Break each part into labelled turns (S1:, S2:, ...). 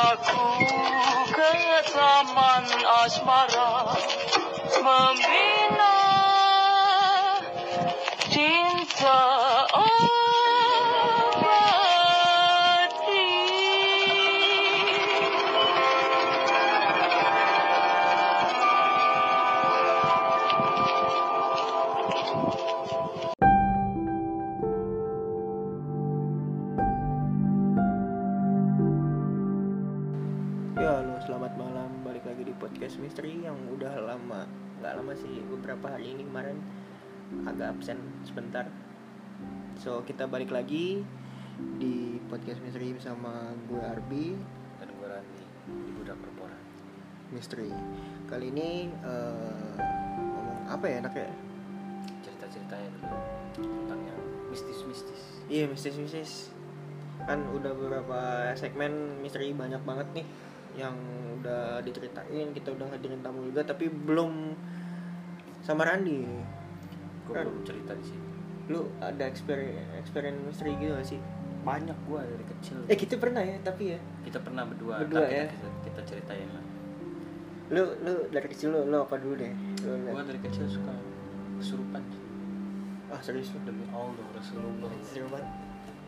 S1: aku ke taman
S2: agak absen sebentar. So kita balik lagi di podcast misteri bersama gue Arbi.
S3: Dan gue Randi di budak perporan
S2: misteri kali ini eh, ngomong apa ya enaknya?
S3: Cerita-ceritanya dulu tentang yang mistis-mistis.
S2: Iya mistis mistis kan udah beberapa segmen misteri banyak banget nih yang udah diceritain kita udah hadirin tamu juga tapi belum sama Randi
S3: gue
S2: Kan.
S3: belum cerita di sini
S2: lu ada experience experience misteri gitu gak sih?
S3: Banyak gue dari kecil.
S2: Eh kita pernah ya tapi ya.
S3: Kita pernah berdua,
S2: Berdua, ya?
S3: kita, kita, ceritain lah.
S2: Lu lu dari kecil lu, lu apa dulu deh? Lu
S3: gue dari kecil suka kesurupan.
S2: Ah serius? Lu
S3: demi Allah Rasulullah.
S2: Banget.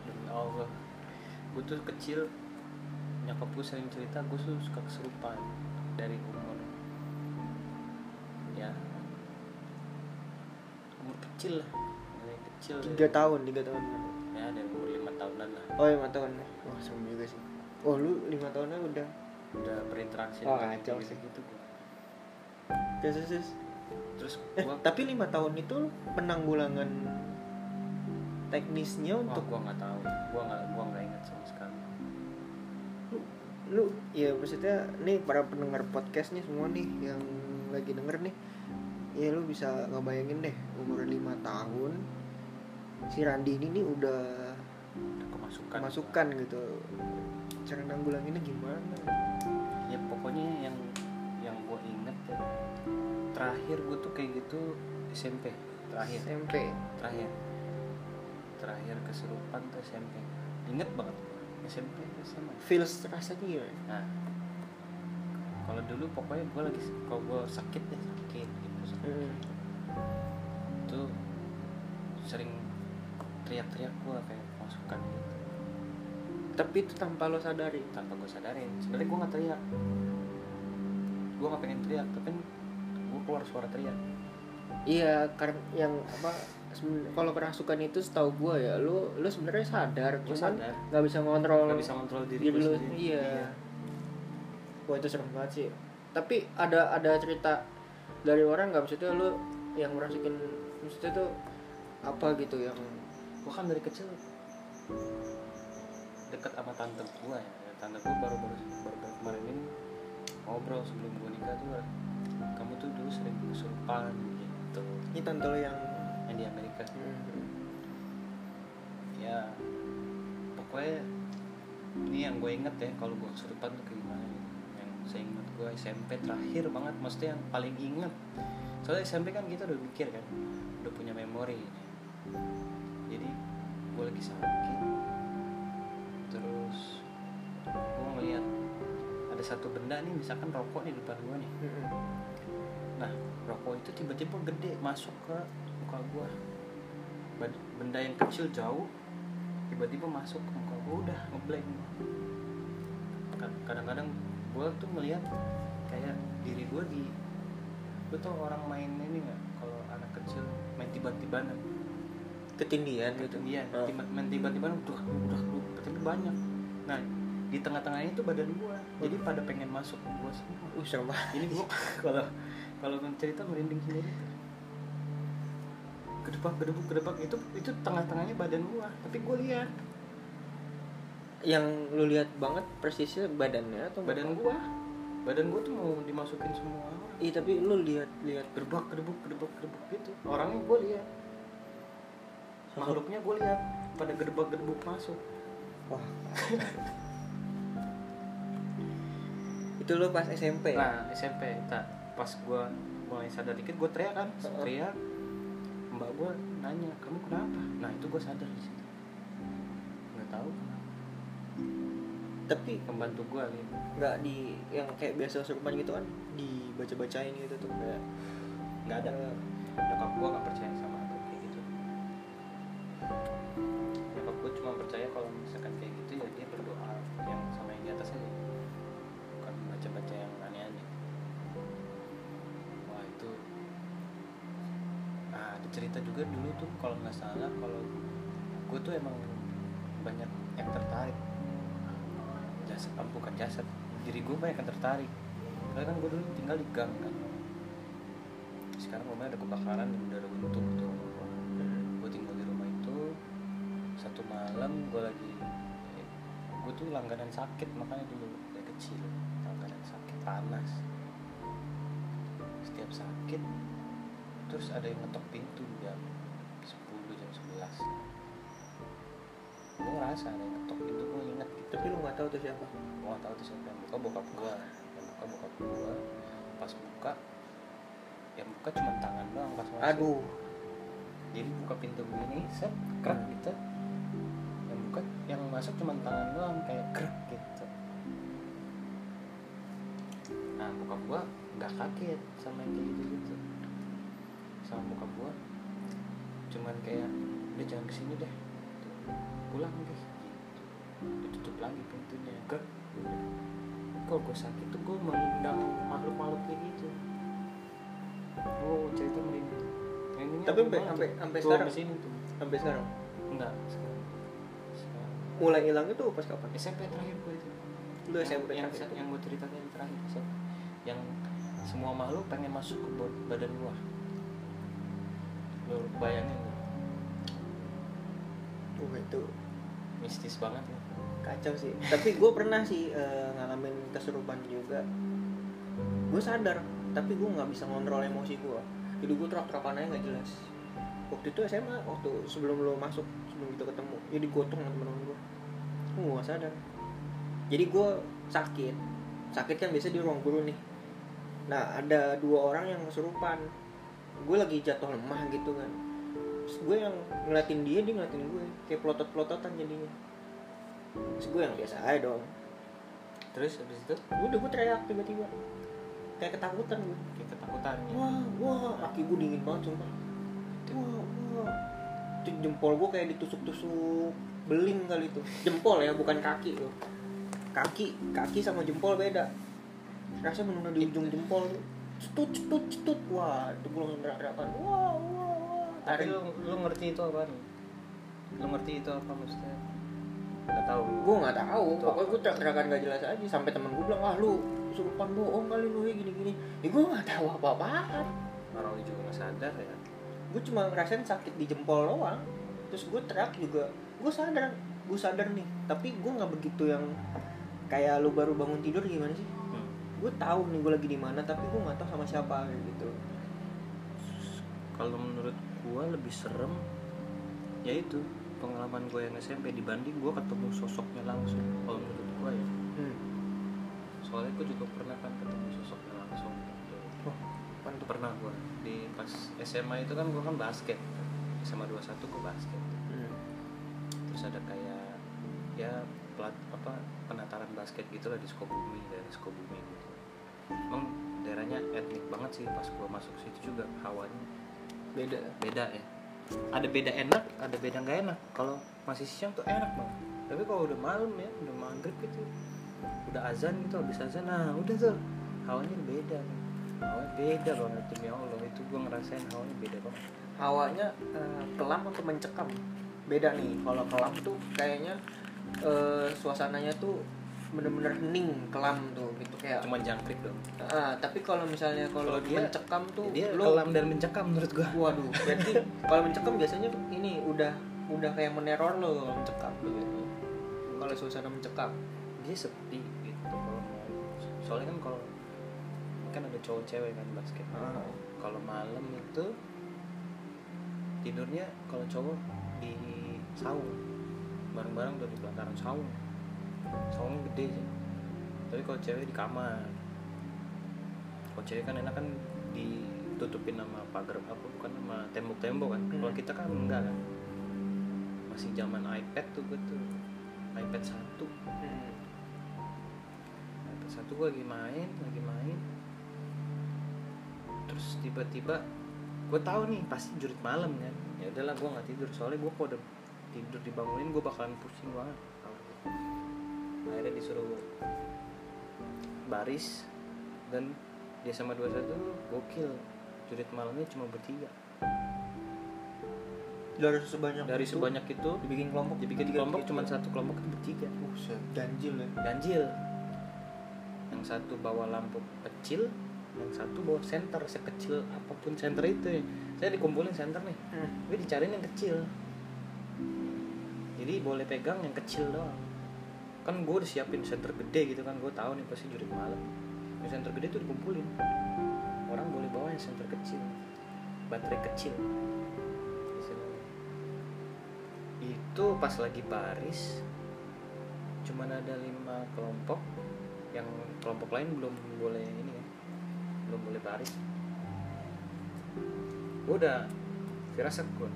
S3: Demi Allah. Gue tuh kecil nyokap gue sering cerita gue tuh suka kesurupan. Dari umur kecil lah. Dari kecil
S2: tiga tahun tiga tahun.
S3: Ya dari umur lima tahunan lah.
S2: Oh lima tahun wah serem juga sih. Oh lu lima tahunnya udah?
S3: Udah berinteraksi
S2: Oh, kacau sih.
S3: gitu gua.
S2: terus terus, terus.
S3: terus
S2: eh
S3: gua
S2: tapi lima tahun itu penanggulangan teknisnya
S3: wah,
S2: untuk
S3: gua nggak tahu. Gua nggak gua nggak ingat sama sekali.
S2: Lu, lu ya maksudnya nih para pendengar podcast nih semua nih yang lagi denger nih ya lu bisa ngebayangin deh umur lima tahun si Randi ini nih udah
S3: udah kemasukan.
S2: masukan gitu. Cara nanggulanginnya gimana?
S3: Ya pokoknya yang yang gua inget ya terakhir gua tuh kayak gitu SMP terakhir.
S2: SMP
S3: terakhir. Terakhir kesurupan tuh SMP inget banget. SMP SMA
S2: feels rasanya gimana
S3: nah. Kalau dulu pokoknya gue lagi kalau gue sakit ya sakit gitu sakit.
S2: Hmm.
S3: Itu sering teriak-teriak gue kayak masukan gitu.
S2: Tapi itu tanpa lo sadari
S3: tanpa gue sadarin. Sebenarnya gue nggak teriak. Gue nggak pengen teriak tapi gue keluar suara teriak.
S2: Iya karena yang apa kalau kerasukan itu setahu gua ya lu lu sebenarnya sadar.
S3: Gua
S2: cuman
S3: sadar.
S2: nggak bisa ngontrol
S3: nggak bisa kontrol diri
S2: diri
S3: gue
S2: lu.
S3: sendiri.
S2: Iya. Wah itu serem banget sih. Tapi ada ada cerita dari orang nggak? Maksudnya lu yang merasukin maksudnya tuh apa gitu yang
S3: gue kan dari kecil deket sama tante gue ya. Tante gue baru baru baru baru kemarin ini ngobrol sebelum gue nikah tuh kamu tuh dulu sering kesurupan gitu.
S2: Ini tante lo yang
S3: yang di Amerika.
S2: Hmm.
S3: ya pokoknya ini yang gue inget ya kalau gue kesurupan tuh kayak gimana gitu. yang saya inget gue SMP terakhir banget maksudnya yang paling inget soalnya SMP kan kita udah mikir kan udah punya memori jadi gue lagi sakit terus gue ngeliat ada satu benda nih misalkan rokok nih di depan gue nih. Nah, rokok itu tiba-tiba gede masuk ke muka gua. Bad- Benda yang kecil jauh tiba-tiba masuk ke muka gua udah ngeblank. Kad- Kadang-kadang gua tuh melihat kayak diri gua di lu tau orang main ini nggak? Kalau anak kecil main tiba-tibanan.
S2: Ketinggian gitu.
S3: Ketinggian
S2: Oh.
S3: tiba main tiba-tibanan udah udah tapi banyak. Nah di tengah-tengahnya itu badan gua. Jadi pada pengen masuk ke gua semua
S2: uh serem banget.
S3: Ini gua kalau kalau cerita merinding sendiri gedebak gedebuk gedebak itu itu tengah-tengahnya badan gua. Tapi gua lihat.
S2: Yang lu lihat banget persisnya badannya atau
S3: badan gua badan gua tuh mau dimasukin semua orang.
S2: Iya tapi lu lihat lihat
S3: gedebak gedebuk gedebak gedebuk gitu. Orangnya gua lihat. Makhluknya gua lihat. Pada gedebak gedebuk masuk.
S2: Wah. Itu lu pas SMP
S3: nah SMP tak pas gua mulai sadar dikit gua teriak kan. Teriak. Mbak gua nanya kamu kenapa? Nah itu gua sadar di situ. Nggak tahu
S2: tapi
S3: pembantu gue gitu
S2: nggak di yang kayak biasa surupan gitu kan dibaca-bacain gitu tuh kayak
S3: nggak ada. Nyokap gue nggak percaya sama aku kayak gitu. Nyokap gue cuma percaya kalau misalkan kayak gitu ya dia berdoa yang sama yang di atas aja. Bukan baca-baca yang aneh-aneh. Wah itu nah ada cerita juga dulu tuh kalau nggak salah kalau gue tuh emang banyak yang tertarik jasad ah, bukan jasad. Diri gue banyak yang tertarik. Karena kan gue dulu tinggal di gang kan. Sekarang rumahnya ada kebakaran dan udah runtuh tuh. Gue tinggal di rumah itu satu malam gue lagi gue tuh langganan sakit makanya dulu dari kecil langganan sakit panas. Setiap sakit terus ada yang ngetok pintu jam 10 jam 11 gue ngerasa ada yang ngetok pintu
S2: tapi lu nggak tahu tuh siapa.
S3: Gue gak tau tuh siapa. Yang buka bokap gue yang buka bokap gue pas buka yang buka cuma tangan doang pas masuk.
S2: Aduh.
S3: Jadi buka pintu begini set krek gitu. Yang buka yang masuk cuma tangan doang kayak krek gitu. Nah bokap gua nggak kaget sama yang kayak gitu gitu sama bokap gua. Cuman kayak udah jangan ke sini deh. Pulang deh ditutup lagi pintunya krek kalau gue sakit tuh gue mengundang makhluk-makhluk kayak gitu oh cerita merinding Merindingnya
S2: Tapi sampai- sampai-
S3: tuh.
S2: sampai
S3: Tuh,
S2: sekarang?
S3: sini tuh
S2: sampai sekarang
S3: enggak sekarang Sekarang.
S2: mulai hilang itu pas kapan
S3: SMP terakhir gue itu
S2: lu
S3: yang,
S2: SMP
S3: yang,
S2: terakhir?
S3: yang gue ceritakan yang terakhir SMP. yang semua makhluk pengen masuk ke badan gua lo bayangin nggak?
S2: Wah, itu
S3: mistis banget ya
S2: kacau sih. Tapi gue pernah sih eh, ngalamin kesurupan juga. Gue sadar tapi gue nggak bisa ngontrol emosi gue jadi gue terak-terakan aja nggak jelas. Waktu itu SMA waktu sebelum lo masuk sebelum kita ketemu jadi gotong sama temen gue gue nggak sadar. Jadi gue sakit. Sakit kan biasa di ruang guru nih. Nah ada dua orang yang kesurupan gue lagi jatuh lemah gitu kan. Terus gue yang ngeliatin dia dia ngeliatin gue kayak pelotot-pelototan jadinya Terus gue yang biasa aja dong.
S3: Terus habis itu
S2: udah gue teriak tiba-tiba. Kayak ketakutan gue
S3: kayak ketakutan ya.
S2: Wah wah kaki gue dingin banget sumpah. Wah wah. Itu jempol gue kayak ditusuk-tusuk beling kali itu. Jempol ya bukan kaki loh kaki kaki sama jempol beda. Rasanya menunda di ujung jempol cetut cetut cetut. Wah itu gue langsung teriak-teriakan wah wah wah.
S3: Tapi lu lu ngerti itu apa lu ngerti itu apa maksudnya nggak tahu.
S2: Gue nggak tahu. Pokoknya gue teriak-teriakan gak jelas aja. Sampai temen gue bilang ah lu surupan bohong kali lu ya gini-gini. Ya gue nggak tahu apa-apaan.
S3: Orang juga nggak sadar ya.
S2: Gue cuma ngerasain sakit di jempol doang. Terus gue teriak juga. Gue sadar. Gue sadar nih. Tapi gue nggak begitu yang kayak lu baru bangun tidur gimana sih?
S3: Hmm.
S2: gue tahu nih gue lagi di mana tapi gue nggak tahu sama siapa gitu.
S3: Kalau menurut gua lebih serem yaitu pengalaman gue yang SMP dibanding gua ketemu sosoknya langsung kalau menurut gua ya
S2: hmm.
S3: soalnya gue juga pernah kan ketemu sosoknya langsung
S2: oh, apaan tuh?
S3: pernah gua di pas SMA itu kan gua kan basket SMA 21 gua basket
S2: Hmm.
S3: terus ada kayak ya plat apa penataran basket gitu lah di Sukabumi daerah Sukabumi gitu emang daerahnya etnik banget sih pas gua masuk situ juga hawanya
S2: beda
S3: beda ya ada beda enak ada beda nggak enak. Kalau masih siang tuh enak banget. Tapi kalau udah malam ya udah maghrib gitu udah azan gitu habis azan nah udah tuh. Hawanya beda. Hawanya beda banget demi allah. Itu gua ngerasain hawanya beda banget.
S2: Hawanya eh, kelam atau mencekam? Beda nih. Kalau kelam tuh kayaknya eh, suasananya tuh bener-bener hening kelam tuh gitu kayak
S3: cuma jangkrik dong
S2: Ah, tapi kalau misalnya kalau
S3: dia-
S2: mencekam tuh
S3: dia
S2: lo
S3: kelam dan mencekam menurut gua.
S2: Waduh berarti kalau mencekam biasanya ini udah udah kayak meneror lo kalau mencekam biasanya. kalau suasana mencekam.
S3: Dia sepi gitu kalau mau. Soalnya kan kalau kan ada cowok cewek kan basket.
S2: Ah.
S3: kalau malam itu tidurnya kalau cowok di saung. Bareng-bareng tuh di belakang saung saung gede sih. Tapi kalau cewek di kamar. Kalau cewek kan enak kan ditutupin sama pagar apa bukan sama tembok-tembok kan?
S2: Hmm.
S3: kalau kita kan enggak kan? Masih zaman iPad tuh gue tuh iPad satu.
S2: Hmm.
S3: satu gue lagi main lagi main. Terus tiba-tiba gue tahu nih pasti jurit malam kan? Ya udahlah gue nggak tidur. Soalnya gue kalau udah tidur dibangunin gue bakalan pusing banget akhirnya disuruh baris dan dia sama 21 gokil. Jurit malamnya cuma bertiga.
S2: Dari sebanyak
S3: dari
S2: itu,
S3: sebanyak itu
S2: dibikin kelompok?
S3: dibikin
S2: tiga-
S3: kelompok cuma satu kelompok itu bertiga.
S2: Buset, ganjil ya.
S3: Ganjil. Yang satu bawa lampu kecil yang satu bawa senter sekecil apa pun senter itu. Ya. saya dikumpulin senter nih.
S2: Hmm.
S3: gue dicariin yang kecil. Jadi boleh pegang yang kecil doang kan gue udah siapin senter gede gitu kan gue tahu nih pasti jurit malam. Yang senter gede tuh dikumpulin. Orang boleh bawa yang senter kecil. Baterai kecil. Itu pas lagi baris cuman ada lima kelompok. Yang kelompok lain belum boleh ini ya belum boleh baris gue udah firasat gue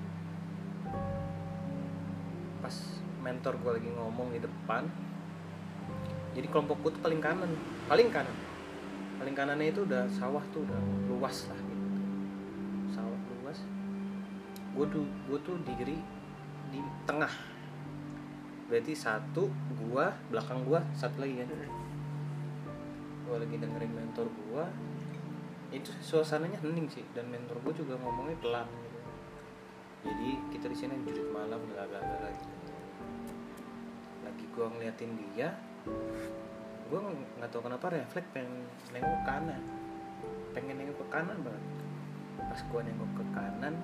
S3: pas mentor gue lagi ngomong di depan jadi kelompok gue tuh paling kanan. Paling kanan. Paling kanannya itu udah sawah tuh udah luas lah gitu. Sawah luas. Gue tuh gue tuh diri di tengah. Berarti satu gua belakang gua satu lagi kan? Gua lagi dengerin mentor gua. Itu suasananya hening sih. Dan mentor gua juga ngomongnya pelan gitu. Jadi kita di sini jurit malam bla bla bla gitu. lagi gua ngeliatin dia ng- nggak tahu kenapa refleks pengen nengok ke kanan. Pengen nengok ke kanan banget. Pas gua nengok ke kanan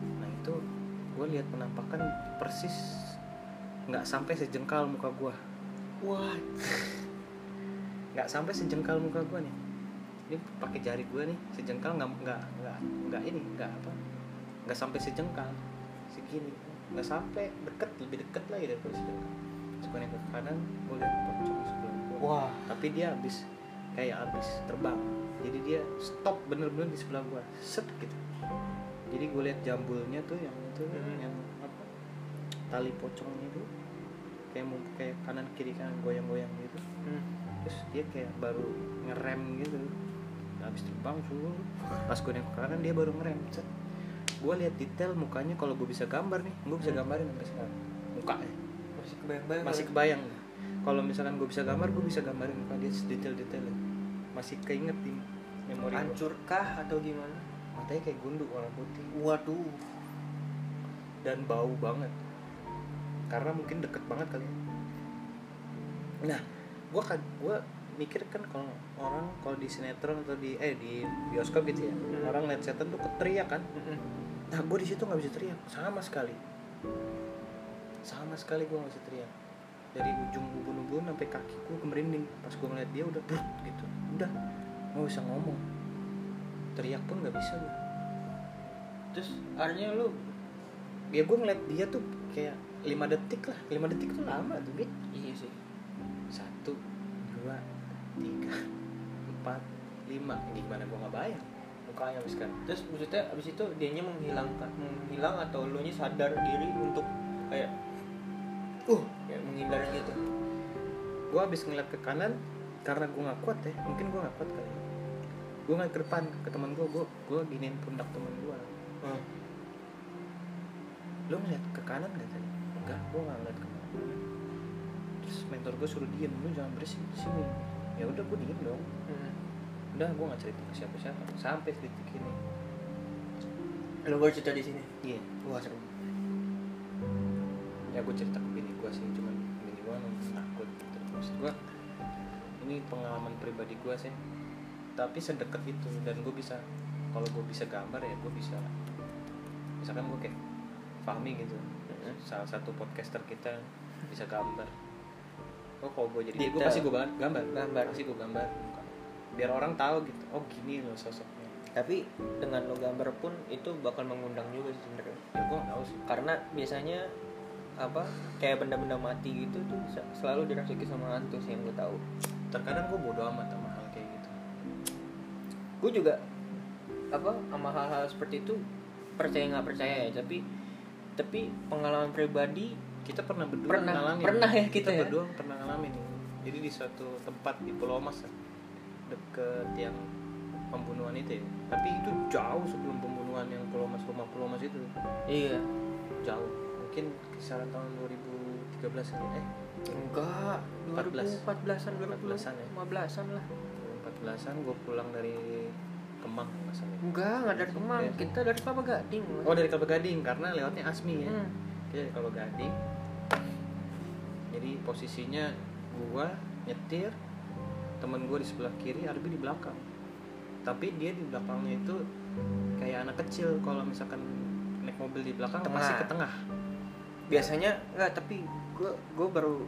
S3: nah itu gue lihat penampakan persis nggak sampai sejengkal muka gua.
S2: Wah
S3: nggak sampai sejengkal muka gua nih. Ini pakai jari gua nih sejengkal nggak nggak nggak nggak ini nggak apa nggak sampai sejengkal. Segini. Nggak sampai deket lebih deket lagi daripada sejengkal sekarang ke kanan gue lihat pocong sebelah gua.
S2: Wah.
S3: Tapi dia habis kayak habis terbang. Jadi dia stop bener-bener di sebelah gua. Set gitu. Jadi gue lihat jambulnya tuh yang itu
S2: Mhm.
S3: yang apa tali pocongnya itu. Kayak mau kayak kanan kiri kanan goyang-goyang gitu.
S2: Hmm.
S3: terus dia kayak baru ngerem gitu. Habis terbang suruh pas gue nengok ke kanan dia baru ngerem. Set. Gue lihat detail mukanya kalau gue bisa gambar nih. Gue bisa gambarin sampai sekarang. Mukanya
S2: masih kebayang-bayang
S3: masih kebayang. Kalau misalkan gue bisa gambar gue bisa gambarin muka dia detail-detailnya masih keinget di memori
S2: hancurkah atau gimana?
S3: Matanya kayak gunduk warna putih.
S2: Waduh.
S3: Dan bau banget. Karena mungkin deket banget kali ya. nah gue kan gue mikir kan kalau orang kalau di sinetron atau di eh di bioskop gitu ya
S2: Hmm.
S3: orang lihat setan tuh teriak kan.
S2: Mm-mm.
S3: nah gue di situ nggak bisa teriak. Sama sekali sama sekali gue nggak bisa teriak. Dari ujung ubun-ubun sampai kaki gue kemerinding pas gue ngeliat dia udah brut gitu. Udah nggak bisa ngomong. Teriak pun nggak bisa gue
S2: terus artinya lu?
S3: Ya gue ngeliat dia tuh kayak lima detik lah. Lima detik tuh lama tuh Bit.
S2: iya sih.
S3: Satu dua tiga empat lima. Gimana gue nggak bayang? Mukanya habis kan.
S2: Terus maksudnya abis itu dianya menghilangkan menghilang atau lu nya sadar diri untuk kayak uh kayak menghindar gitu.
S3: Gue habis ngeliat ke kanan karena gue nggak kuat ya mungkin gue nggak kuat kali gue ngeliat ke depan ke teman gue gue gue giniin pundak teman gue
S2: Hmm.
S3: lo ngeliat ke kanan gak tadi? Enggak gue nggak ngeliat ke kanan. Terus mentor gue suruh diem lu jangan berisik di sini. Ya udah gue diem dong.
S2: Hmm.
S3: udah gue nggak cerita ke siapa siapa sampai detik ini.
S2: Lu baru cerita di sini?
S3: Iya.
S2: Wah seru.
S3: Ya gue cerita ke gue sih cuman gue takut gitu. Maksud gue ini pengalaman pribadi gue sih. Tapi sedekat itu dan gue bisa kalau gue bisa gambar ya gue bisa misalkan gue kayak Fahmi gitu salah satu podcaster kita bisa gambar. Oh kalau gue jadi dia gue pasti gue gambar.
S2: Gambar.
S3: pasti gue gambar. Biar orang tahu gitu oh gini loh sosoknya.
S2: Tapi dengan lo gambar pun itu bakal mengundang juga sih sebenarnya.
S3: Ya gue tahu sih.
S2: Karena biasanya apa kayak benda-benda mati gitu tuh selalu dirasuki sama hantu sih yang gue tahu.
S3: Terkadang gue bodo amat sama hal kayak gitu.
S2: Gue juga apa sama hal-hal seperti itu percaya nggak percaya ya tapi tapi pengalaman pribadi
S3: kita pernah berdua
S2: Pernah-
S3: ngalamin.
S2: pernah ya kita ya?
S3: berdua pernah ngalamin jadi di suatu tempat di Pulau Mas ya, deket yang pembunuhan itu ya. Tapi itu jauh sebelum pembunuhan yang Pulau Mas rumah Pulau Mas itu.
S2: Iya.
S3: Jauh mungkin kisaran tahun 2013 kali eh
S2: enggak
S3: 14.
S2: 2014an
S3: 14-an ya?
S2: 2015an lah
S3: 14an gue pulang dari Kemang nggak salah ya.
S2: enggak enggak dari Kemang
S3: Iya.
S2: kita dari Kelapa Gading
S3: oh dari Kelapa Gading karena lewatnya Asmi ya
S2: Hmm.
S3: kita dari Kelapa Gading jadi posisinya gua nyetir temen gua di sebelah kiri Arbi di belakang tapi dia di belakangnya itu kayak anak kecil kalau misalkan naik mobil di belakang
S2: Tengah.
S3: pasti ke tengah
S2: biasanya enggak tapi gue gue baru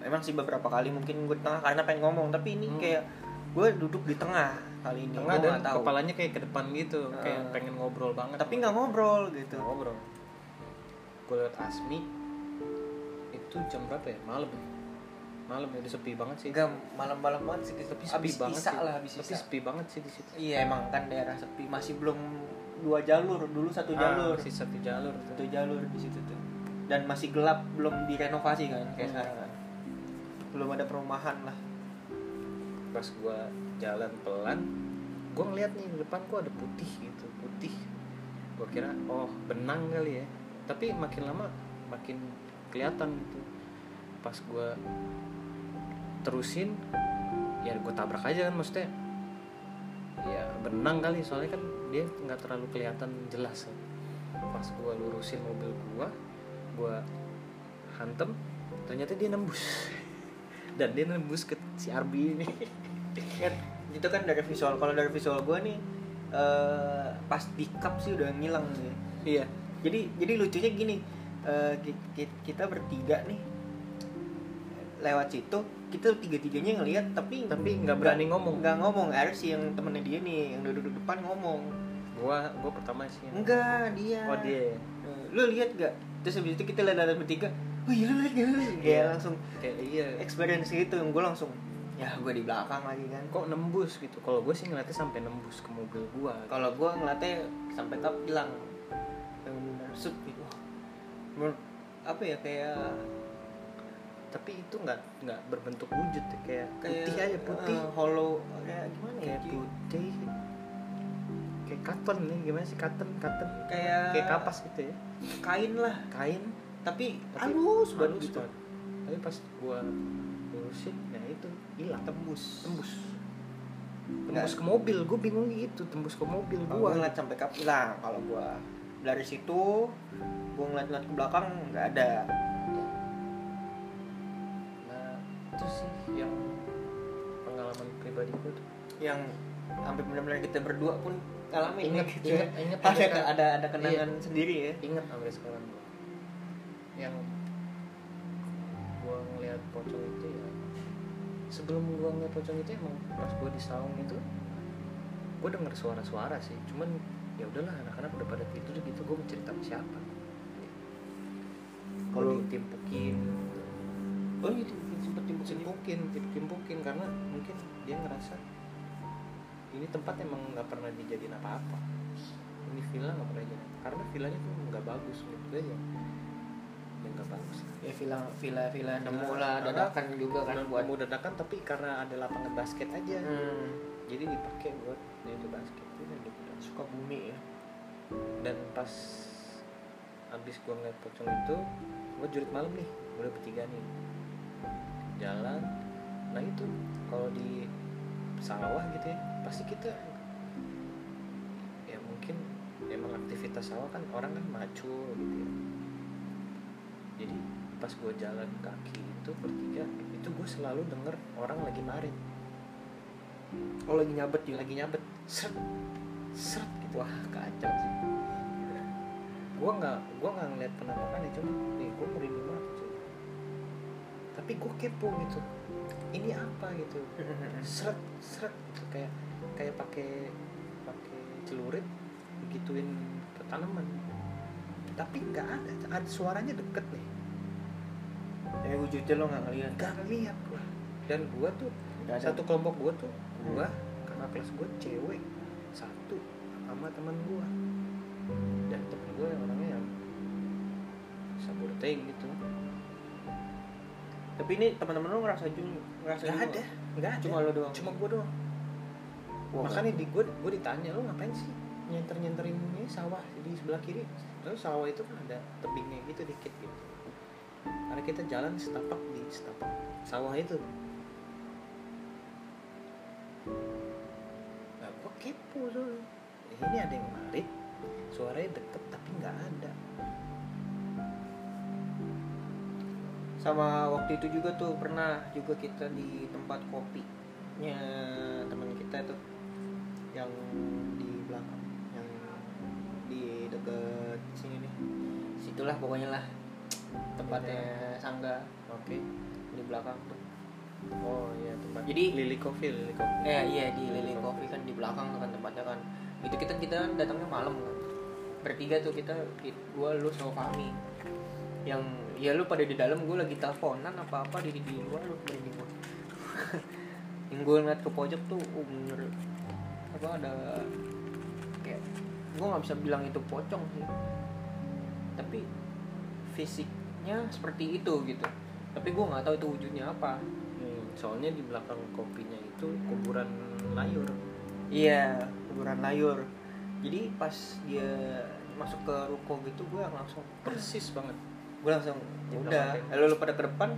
S2: emang sih beberapa kali mungkin gue tengah karena pengen ngomong tapi ini
S3: Hmm.
S2: kayak gue duduk di tengah kali ini
S3: tengah dan
S2: nggak tahu.
S3: kepalanya kayak ke depan gitu kayak
S2: Ah.
S3: pengen ngobrol banget.
S2: Tapi nggak ngobrol gitu.
S3: Nggak ngobrol. Gue liat Asmi itu jam berapa ya? Malam ya? Malam ya udah sepi banget sih.
S2: Enggak malam-malam banget sih
S3: tapi sepi
S2: habis
S3: banget sih.
S2: lah habis
S3: tapi
S2: isa
S3: sepi banget sih di situ.
S2: Iya emang kan daerah sepi masih belum dua jalur dulu satu
S3: Ah,
S2: jalur.
S3: masih satu jalur
S2: satu jalur di situ tuh dan masih gelap belum direnovasi kan kayak
S3: Hmm.
S2: sekarang kan. Belum ada perumahan lah.
S3: Pas gua jalan pelan gua ngeliat nih di depan gua ada putih gitu putih. Gua kira oh benang kali ya. Tapi makin lama makin kelihatan gitu. Pas gua terusin ya gua tabrak aja kan maksudnya. Ya benang kali soalnya kan dia nggak terlalu kelihatan jelas. Kan. pas gua lurusin mobil gua gua hantem ternyata dia nembus. Dan dia nembus ke si Arbi ini.
S2: Kan itu kan dari visual kalau dari visual gue nih eh, pas di cup sih udah ngilang nih.
S3: Iya.
S2: Jadi jadi lucunya gini ki- kita bertiga nih lewat situ kita tiga tiganya ngelihat tapi
S3: tapi nggak berani ngomong.
S2: nggak ngomong. Harus si yang temennya dia nih yang duduk depan ngomong.
S3: Gua gua pertama sih
S2: enggak dia.
S3: Oh dia.
S2: Eh, lu lihat gak terus habis itu kita lihat ada bertiga oh iya lihat lihat gak?"
S3: Iya.
S2: langsung
S3: kayak iya.
S2: experience gitu. Yang gue langsung ya gue di belakang lagi kan.
S3: Kok nembus gitu? Kalau gue sih ngeliatnya sampai nembus ke mobil gua.
S2: Kalau gue ngeliatnya sampai kap hilang. Yang sup gitu. Menurut apa ya kayak
S3: tapi itu nggak nggak berbentuk wujud ya. kayak,
S2: kayak
S3: putih aja putih.
S2: eh, hollow kayak gimana ya
S3: kayak
S2: Ki?
S3: putih. Kayak cotton nih gimana sih cotton cotton?
S2: Kayak
S3: kayak kapas gitu ya
S2: kain lah.
S3: Kain?
S2: Tapi,
S3: Tapi
S2: halus banget gitu
S3: tapi pas gua lurusin nah itu hilang.
S2: Tembus.
S3: Tembus.
S2: Nggak.
S3: tembus ke mobil. Gue bingung gitu tembus ke mobil
S2: gue
S3: gua.
S2: ngeliat sampai kap hilang kalau gue dari situ gue ngeliat-ngeliat ke belakang nggak ada.
S3: Nah itu sih yang pengalaman pribadi gue tuh.
S2: Yang sampai benar-benar kita berdua pun ngalamin
S3: Ingat,
S2: ya, gitu.
S3: ingat,
S2: ya.
S3: ingat,
S2: ada
S3: ingat.
S2: ada ada kenangan sendiri ya.
S3: Inget sampai sekarang. Gue yang gue ngeliat pocong itu ya sebelum gue ngeliat pocong itu emang pas gue di saung itu gue denger suara-suara sih. Cuman ya udahlah anak-anak udah pada tidur gitu gue mau cerita sama siapa? Kalau ditimpukin
S2: oh gitu sempet sendiri
S3: timpukin. Timpukin karena mungkin dia ngerasa ini tempat emang nggak pernah dijadiin apa-apa. Ini villa nggak pernah jadi karena villanya tuh nggak bagus menurut gue ya. Ya nggak bagus.
S2: Ya villa villa villa nemu
S3: Villa,
S2: lah
S3: ada.
S2: dadakan juga kan
S3: Dan
S2: buat
S3: mau dadakan tapi karena ada lapangan basket aja.
S2: Hmm,
S3: jadi dipakai buat itu basket. Udah gitu
S2: suka bumi ya.
S3: Dan pas abis gua ngeliat pocong itu gua jurit malam nih. Udah bertiga nih. Jalan. Nah itu. Kalau di sawah gitu ya pasti kita ya mungkin emang aktivitas sawah kan orang kan macul gitu ya. Jadi pas gua jalan kaki itu bertiga itu gue selalu denger orang lagi marit
S2: oh lagi nyabet juga
S3: lagi nyabet. Seret seret gitu.
S2: Wah kacau sih.
S3: Gue nggak gue nggak ngeliat penampakannya cuma nih gue merinding banget cuy. Tapi gue kepo gitu. Ini apa? gitu. Seret seret gitu. Kayak kayak pakai pakai celurit begituin ke tanaman. Tapi nggak ada ada suaranya deket nih.
S2: Ya wujudnya lo nggak ngeliat.
S3: Nggak ngeliat gue dan gue tuh
S2: ada.
S3: satu kelompok gue tuh gue kakak kelas gue cewek. Satu sama teman gue dan temen gue yang orangnya yang saburteng gitu.
S2: Tapi ini teman-teman lu ngerasa juga ngerasa
S3: nggak
S2: juga
S3: ada. Nggak
S2: Cuma lu doang?
S3: cuma gue doang
S2: Wah,
S3: makanya di gue gue ditanya lu ngapain sih nyenter nyenterin ini sawah di sebelah kiri? Terus sawah itu kan ada tebingnya gitu dikit gitu. Karena kita jalan setapak di setapak sawah itu. Nah gue kepo soalnya. Eh, ini ada yang marit suaranya deket tapi nggak ada.
S2: Sama waktu itu juga tuh pernah juga kita di tempat kopinya teman kita tuh yang di belakang yang di deket sini nih. Situlah pokoknya lah. Tempatnya sangga.
S3: Oke.
S2: Di belakang tuh.
S3: Oh iya tempat
S2: Jadi-
S3: Lily Coffee Lily Coffee.
S2: Eh iya di Lily Coffee kan di belakang kan tempatnya kan. Itu kita kita datangnya malam kan. Bertiga tuh kita ki- gua lu sama Fahmi. Yang ya lu pada di dalam gue lagi teleponan apa apa di di luar lu gua yang gue ngeliat ke pojok tuh uh, bener apa ada kayak gue nggak bisa bilang itu pocong sih. Tapi fisiknya seperti itu gitu. Tapi gue nggak tahu itu wujudnya apa.
S3: Hmm, soalnya di belakang kopinya itu kuburan layur.
S2: Iya, kuburan layur. Jadi pas dia masuk ke ruko gitu gue langsung
S3: persis banget.
S2: gue langsung ya udah lalu lu pada ke depan.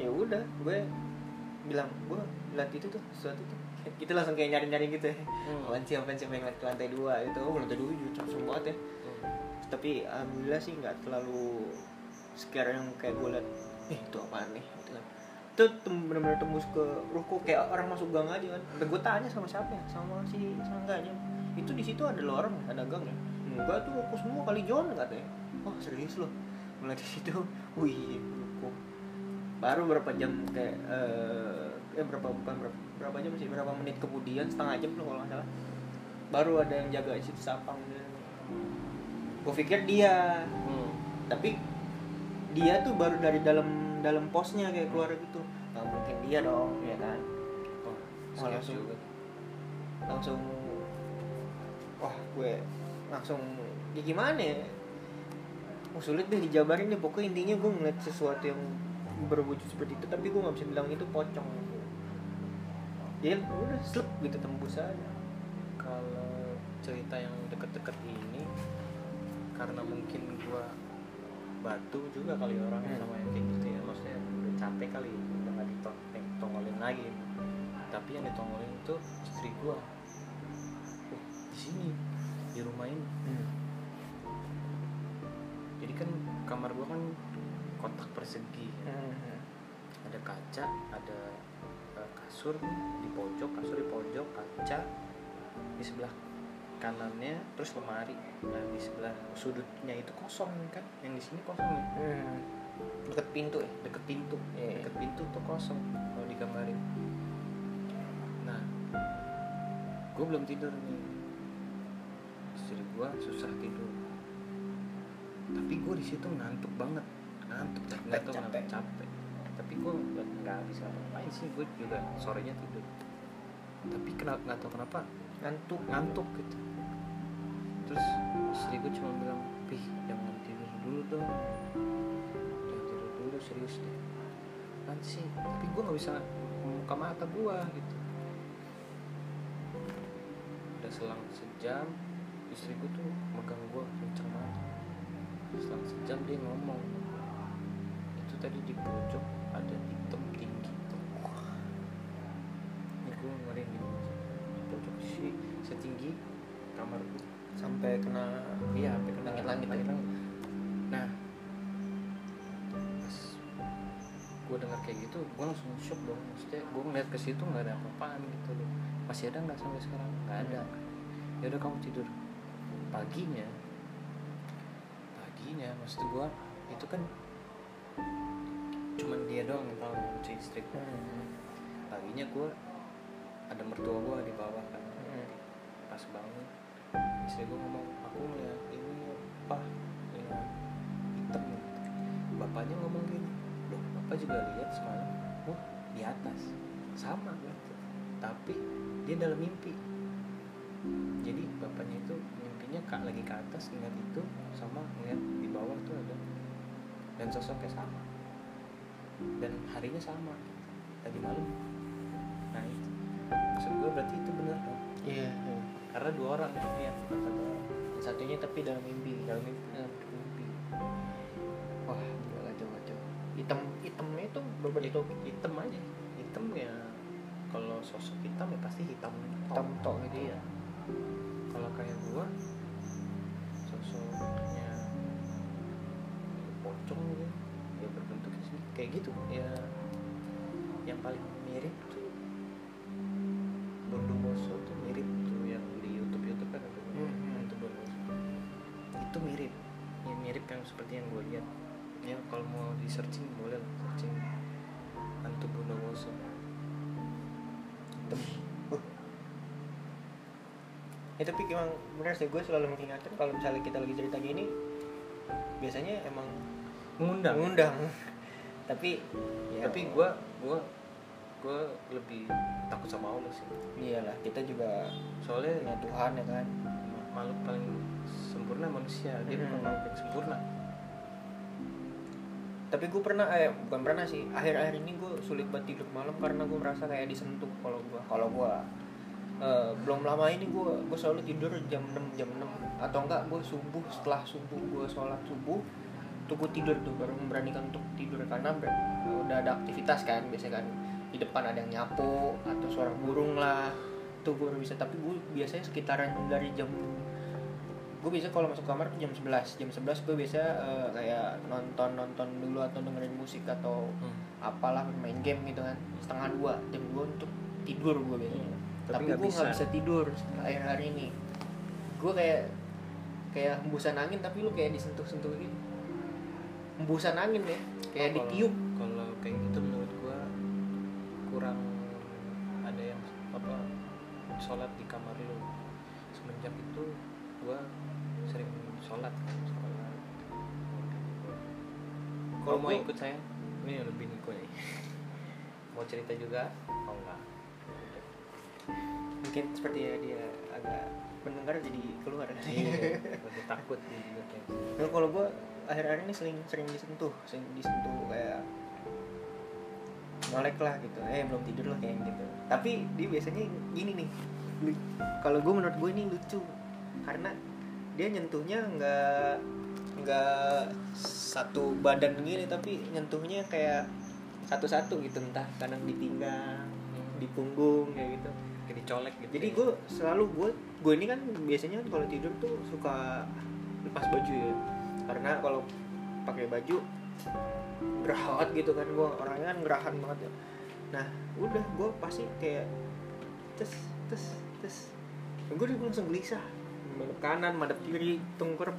S2: Ya udah gue bilang gue lihat itu tuh sesuatu tuh kita langsung kayak nyari nyari gitu ya.
S3: Hmm.
S2: apaan sih apaan sih pengen ke lantai dua itu oh lantai dua juga langsung banget ya. Tapi alhamdulillah sih nggak terlalu scare yang kayak gue liat eh itu apaan nih? Gitu kan. Itu tem- bener-bener tembus ke ruko kayak orang masuk gang aja kan. Dan gue tanya sama siapa ya? Sama si sangganya. Itu di situ ada lorong ada gang ya? Enggak tuh ruko semua kali John katanya oh serius loh? Mulai di situ. Wih ruko. Baru berapa jam kayak eh, eh berapa bukan berapa berapa jam sih berapa menit kemudian setengah jam loh kalau nggak salah. Baru ada yang jaga di situ sapang gue pikir dia.
S3: Hmm.
S2: tapi dia tuh baru dari dalam dalam posnya kayak keluar gitu. Nggak mungkin dia dong ya kan?
S3: Oh,
S2: Oh, langsung.
S3: juga.
S2: langsung wah gue langsung ya gimana ya? Oh, sulit deh dijabarin deh pokoknya intinya gue ngeliat sesuatu yang berwujud seperti itu tapi gue nggak bisa bilang itu pocong ya udah slep gitu tembus aja.
S3: Kalau cerita yang deket-deket ini karena mungkin gua batu juga kali orang
S2: Hmm.
S3: sama yang kayak gitu ya. Maksudnya udah capek kali udah nggak ditongolin lagi. Tapi yang ditongolin itu istri gua. Oh, di sini di rumah ini. Jadi kan kamar gua kan kotak persegi
S2: Hmm.
S3: ada kaca ada kasur di pojok kasur di pojok kaca di sebelah kanannya terus lemari. Nah di sebelah sudutnya itu kosong kan yang di sini kosong ya?
S2: Hmm. deket pintu ya?
S3: Deket pintu.
S2: Iya.
S3: deket pintu tuh kosong kalau digambarin. Nah gue belum tidur nih. Istri gue susah tidur. Tapi gue di situ ngantuk banget. Ngantuk nggak tahu
S2: capek.
S3: capek tapi gue nggak bisa ngapain sih gue juga sorenya tidur. Tapi kenapa nggak tahu kenapa
S2: ngantuk
S3: ngantuk gitu. Terus istri gue cuma bilang pih jangan tidur dulu dong. Jangan tidur dulu serius deh. Nanti sih tapi gue nggak bisa membuka mata gue gitu. Udah selang sejam istri gue tuh megang gue kenceng banget. Selang sejam dia ngomong. Itu tadi di pojok ada hitam tinggi ini gue ngeri di pojok sih setinggi kamar gue
S2: sampai kena
S3: iya sampai kena
S2: Langit-langit
S3: langit
S2: ya.
S3: nah pas gue dengar kayak gitu gue langsung shock dong. Maksudnya gue ngeliat ke situ nggak ada apa-apaan gitu loh. Masih ada nggak sampai sekarang? Nggak ada. Ya udah kamu tidur. Paginya paginya maksud gue itu kan cuman dia doang yang tahu istri gue
S2: Hmm.
S3: paginya gue ada mertua gue di bawah kan.
S2: Hmm.
S3: pas bangun istri gue ngomong aku ngeliat ini apa lihat hitam gitu. bapaknya ngomong gini loh bapak juga lihat semalam. Oh di atas. Sama gitu tapi dia dalam mimpi. Jadi bapaknya itu mimpinya kak lagi ke atas ngeliat itu sama ngeliat di bawah tuh ada. Dan sosoknya sama dan harinya sama. Tadi malam. Nah itu. Maksud gue berarti itu bener dong
S2: iya iya.
S3: karena dua orang bukan satu orang
S2: satunya tapi dalam mimpi.
S3: Dalam mimpi.
S2: Dalam mimpi. Wah gila kacau kacau hitam hitamnya itu berbentuk
S3: hitam aja. Hitam ya kalau sosok hitam ya pasti hitam.
S2: Hitam tok gitu ya.
S3: Kalau kayak gua sosoknya pocong gitu kayak gitu. Ya yang paling mirip tuh Bondowoso tuh mirip tuh yang di YouTube YouTube kan ada
S2: Hmm.
S3: itu Bondowoso itu mirip. Ya mirip yang seperti yang gue lihat. Ya kalau mau di searching boleh lah searching hantu Bondowoso
S2: hitam uh. ya tapi emang bener sih gue selalu mengingatkan kalau misalnya kita lagi cerita gini biasanya emang
S3: mengundang
S2: mengundang tapi ya.
S3: Tapi gue gue gue lebih takut sama Allah sih.
S2: Iyalah kita juga
S3: soalnya
S2: punya Tuhan ya kan?
S3: makhluk paling sempurna manusia. Dia bukan
S2: Hmm.
S3: makhluk yang sempurna.
S2: Tapi gue pernah eh bukan pernah sih akhir-akhir ini gue sulit banget tidur malam karena gue merasa kayak disentuh kalau gue kalau gue eh, belum lama ini gue gue selalu tidur jam 6 jam 6 atau enggak gue subuh setelah subuh gue sholat subuh tuh gue tidur tuh baru memberanikan untuk tidur. Karena ber- udah ada aktivitas kan biasanya kan di depan ada yang nyapu atau suara burung lah. Tuh gue bisa. Tapi gue biasanya sekitaran dari jam gue biasa kalau masuk kamar tuh jam 11 jam 11 gue biasa eh, kayak nonton nonton dulu atau dengerin musik atau apalah main game gitu kan. Setengah dua jam dua untuk tidur gue biasanya.
S3: Tapi
S2: tapi,
S3: nggak
S2: gue nggak
S3: bisa.
S2: bisa tidur akhir hari ini. Gue kayak kayak hembusan angin tapi lu kayak disentuh sentuh gitu hembusan angin ya. Kayak
S3: Kalau-
S2: ditiup.
S3: kalau kayak gitu menurut gue kurang ada yang apa sholat di kamar lu. Semenjak itu gue sering sholat sholat. Kalau mau
S2: gua-
S3: ikut saya ini lebih niko nih. Mau cerita juga? Oh enggak.
S2: Mungkin seperti ya dia agak mendengar jadi keluar.
S3: Iya takut
S2: Nah, kalau gue akhir-akhir ini sering sering disentuh, sering disentuh kayak molek lah gitu. Eh belum tidur lah kayak gitu. Tapi dia biasanya gini nih. Kalau gue menurut gue ini lucu karena dia nyentuhnya nggak nggak satu badan gini tapi nyentuhnya kayak satu-satu gitu entah kadang di pinggang, di punggung kayak gitu.
S3: kayak dicolek gitu
S2: Jadi
S3: ya.
S2: gue selalu gue gue ini kan biasanya kalau tidur tuh suka lepas baju ya. Karena kalau pakai baju gerawat gitu kan gue orangnya kan gerahan banget ya. Nah udah gue pasti kayak tes tes tes. Gue udah langsung gelisah. Madep kanan, madep kiri, tengkurap.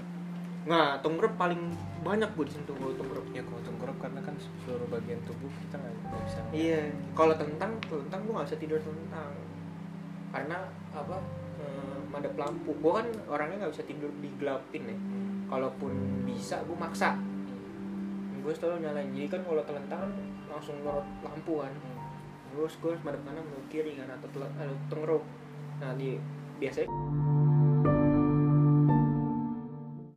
S2: Nah, tengkurap paling banyak gue disentuh kalau tengkurap.
S3: ya kalau tengkurap karena kan seluruh bagian tubuh kita nggak nggak bisa
S2: Iya, kalau tentang, tentang gue gak bisa tidur tentang karena apa? eh, madep lampu. Gue kan orangnya nggak bisa tidur digelapin ya. Kalaupun bisa, gue maksa. Gue selalu nyalain. Jadi kan kalau telentang kan langsung lorot lampu kan. Terus gue harus madep kanan, madep kiri kan atau atau tengeruk. Nah di biasanya